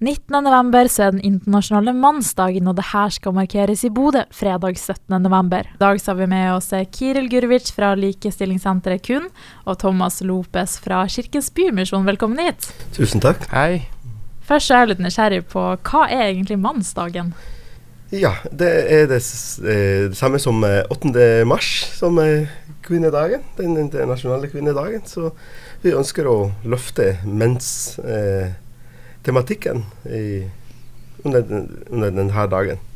19.11. så er den internasjonale mannsdagen, og det her skal markeres i Bodø fredag 17.11. I dag så har vi med oss Kiril Gurvic fra Likestillingssenteret KUN og Thomas Lopez fra Kirkens Bymisjon. Velkommen hit. Tusen takk. Hei. Først er jeg litt nysgjerrig på hva er egentlig mannsdagen? Ja, det er det, eh, det samme som 8. Eh, mars, som er kvinnedagen. Den internasjonale kvinnedagen. Så vi ønsker å løfte menns eh, tematikken i, under, under denne dagen.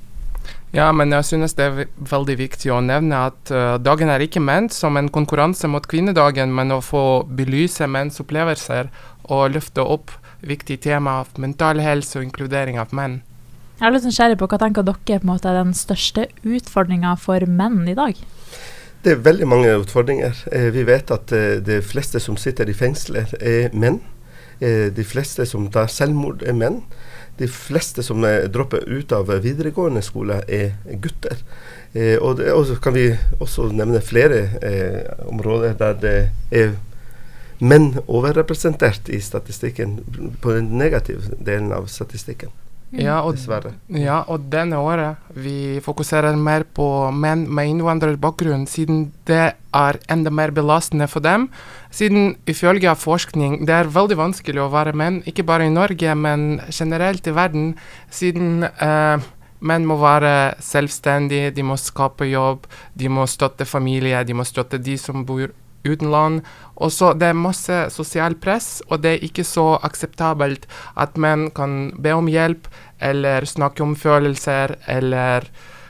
Ja, men jeg synes det er veldig viktig å nevne at uh, dagen er ikke ment som en konkurranse mot kvinnedagen, men å få belyse menns opplevelser og løfte opp viktige tema av mental helse og inkludering av menn. Jeg er litt nysgjerrig på Hva tenker dere på en måte er den største utfordringa for menn i dag? Det er veldig mange utfordringer. Eh, vi vet at eh, de fleste som sitter i fengsler, er menn. Eh, de fleste som tar selvmord, er menn. De fleste som dropper ut av videregående skole, er gutter. Eh, og, det, og, så kan vi også nevne flere eh, områder der det er menn overrepresentert i statistikken, på den negative delen av statistikken. Ja og, ja, og denne året vi fokuserer mer på menn med innvandrerbakgrunn, siden det er enda mer belastende for dem. Siden ifølge forskning det er veldig vanskelig å være menn, ikke bare i Norge, men generelt i verden, siden eh, menn må være selvstendige, de må skape jobb, de må støtte familie, de må støtte de som bor utenland. Og så Det er masse sosial press, og det er ikke så akseptabelt at menn kan be om hjelp eller snakke om følelser eller,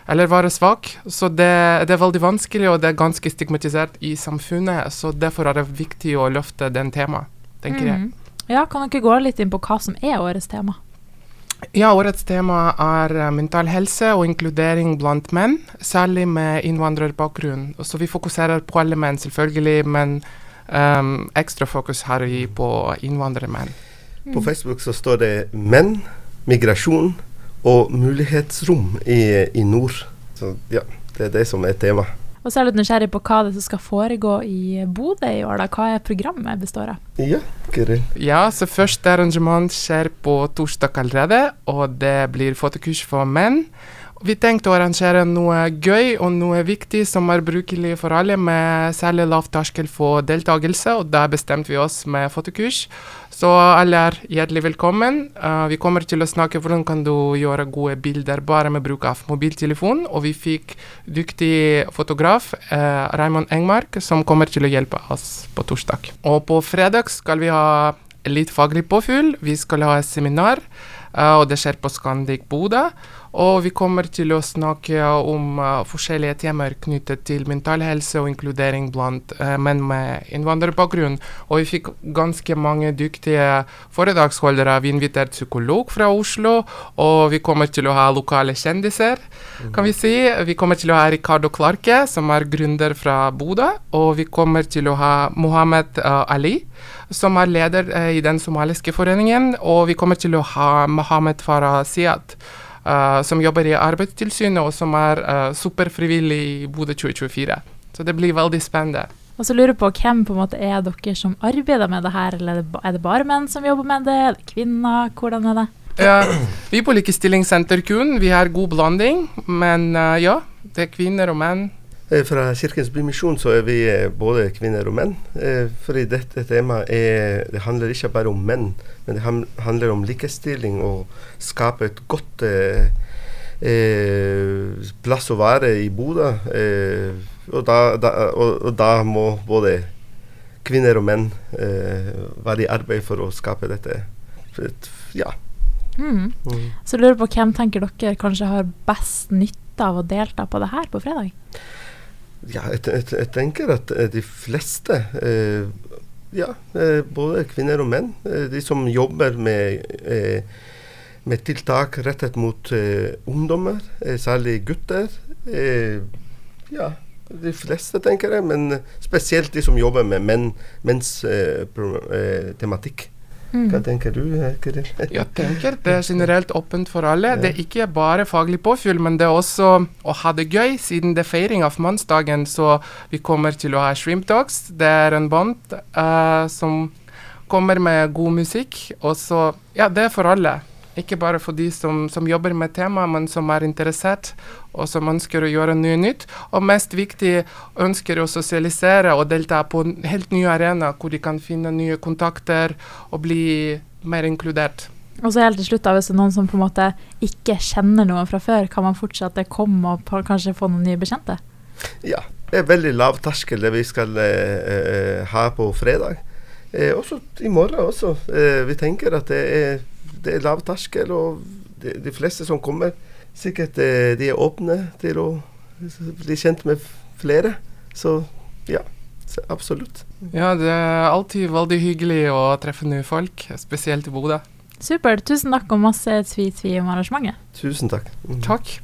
eller være svak. Så det, det, er veldig vanskelig, og det er ganske stigmatisert i samfunnet. Så derfor er det viktig å løfte den temaet, tenker mm. jeg. Ja, Kan dere gå litt inn på hva som er årets tema? Ja, årets tema er uh, mental helse og inkludering blant menn, særlig med innvandrerbakgrunn. Så vi fokuserer på alle menn, selvfølgelig, men um, ekstra fokus har vi på innvandrermenn. På Facebook så står det 'menn, migrasjon og mulighetsrom i, i nord'. Så ja, det er det som er temaet. Og så er jeg litt nysgjerrig på hva det som skal foregå i Bodø i år. da. Hva er programmet består av? Ja, Kirill. Ja, så første arrangement skjer på torsdag allerede, og det blir fotokurs for menn. Vi tenkte å arrangere noe gøy og noe viktig som er brukelig for alle, med særlig lav terskel for deltakelse, og da bestemte vi oss med fotokurs. Så alle er hjertelig velkommen. Uh, vi kommer til å snakke hvordan kan du gjøre gode bilder bare med bruk av mobiltelefon. Og vi fikk dyktig fotograf, uh, Raymond Engmark, som kommer til å hjelpe oss på torsdag. Og på fredag skal vi ha litt faglig påfyll. Vi skal ha et seminar, uh, og det skjer på Scandic Bodø. Og vi kommer til å snakke om uh, forskjellige temaer knyttet til mental helse og inkludering blant uh, menn med innvandrerbakgrunn. Og vi fikk ganske mange dyktige foredragsholdere. Vi inviterte psykolog fra Oslo, og vi kommer til å ha lokale kjendiser, kan vi si. Vi kommer til å ha Ricardo Clarke, som er gründer fra Bodø, og vi kommer til å ha Mohammed uh, Ali som er leder i den somaliske foreningen, og vi kommer til å ha Mohammed Farah Siad, uh, som jobber i Arbeidstilsynet, og som er uh, superfrivillig i Bodø 2024. Så det blir veldig spennende. Og så lurer jeg på Hvem på en måte er dere som arbeider med det her, eller er det bare menn som jobber med det? Er det kvinner? Hvordan er det? Ja, vi på Likestillingssenter kun, vi har god blanding, men uh, ja, det er kvinner og menn. Fra Kirkens Bymisjon så er vi både kvinner og menn. Fordi dette temaet er, det handler ikke bare om menn, men det handler om likestilling og skape et godt eh, eh, plass å være i Bodø. Eh, og, da, da, og, og, da, må både kvinner og menn eh, være i arbeid for å skape dette. Ja. Mm. Mm. Så lurer på hvem tenker dere kanskje har best nytte av å delta på det her på fredag? Ja, jeg, jeg, jeg tenker at eh, de fleste eh, ja, eh, både kvinner og menn. Eh, de som jobber med, eh, med tiltak rettet mot ungdommer, særlig gutter. ja, de fleste, tenker jeg, men spesielt de som jobber med menn, menns tematikk. Mm. Hva tenker du, Kiril? Jeg tenker det er generelt åpent for alle. Ja. Det er ikke bare faglig påfyll, men det er også å ha det gøy, siden det er feiring av mannsdagen. Så vi kommer til å ha Shrimp Talks. Det er en band uh, som kommer med god musikk. Og så Ja, det er for alle. Ikke bare for de som, som jobber med temaet, men som er interessert, og som ønsker å gjøre noe nytt. Og mest viktig, ønsker å sosialisere og delta på en helt ny arena, hvor de kan finne nye kontakter og bli mer inkludert. Og så helt til slutt, da, hvis det er noen som på en måte ikke kjenner noen fra før, kan man fortsatt komme og kanskje få noen nye bekjente? Ja, det er veldig lav terskel det vi skal eh, eh ha på fredag. Eh, også i morgen også. Eh, vi tenker at det er det er lav terskel, og de, de, fleste som kommer, sikkert eh, de er åpne til å bli kjent med flere. Så ja, så absolutt. Ja, det er alltid veldig hyggelig å treffe nye folk, spesielt i Bodø. Supert. Tusen takk og masse tvi-tvi om arrangementet. Tusen takk. Mm. Takk.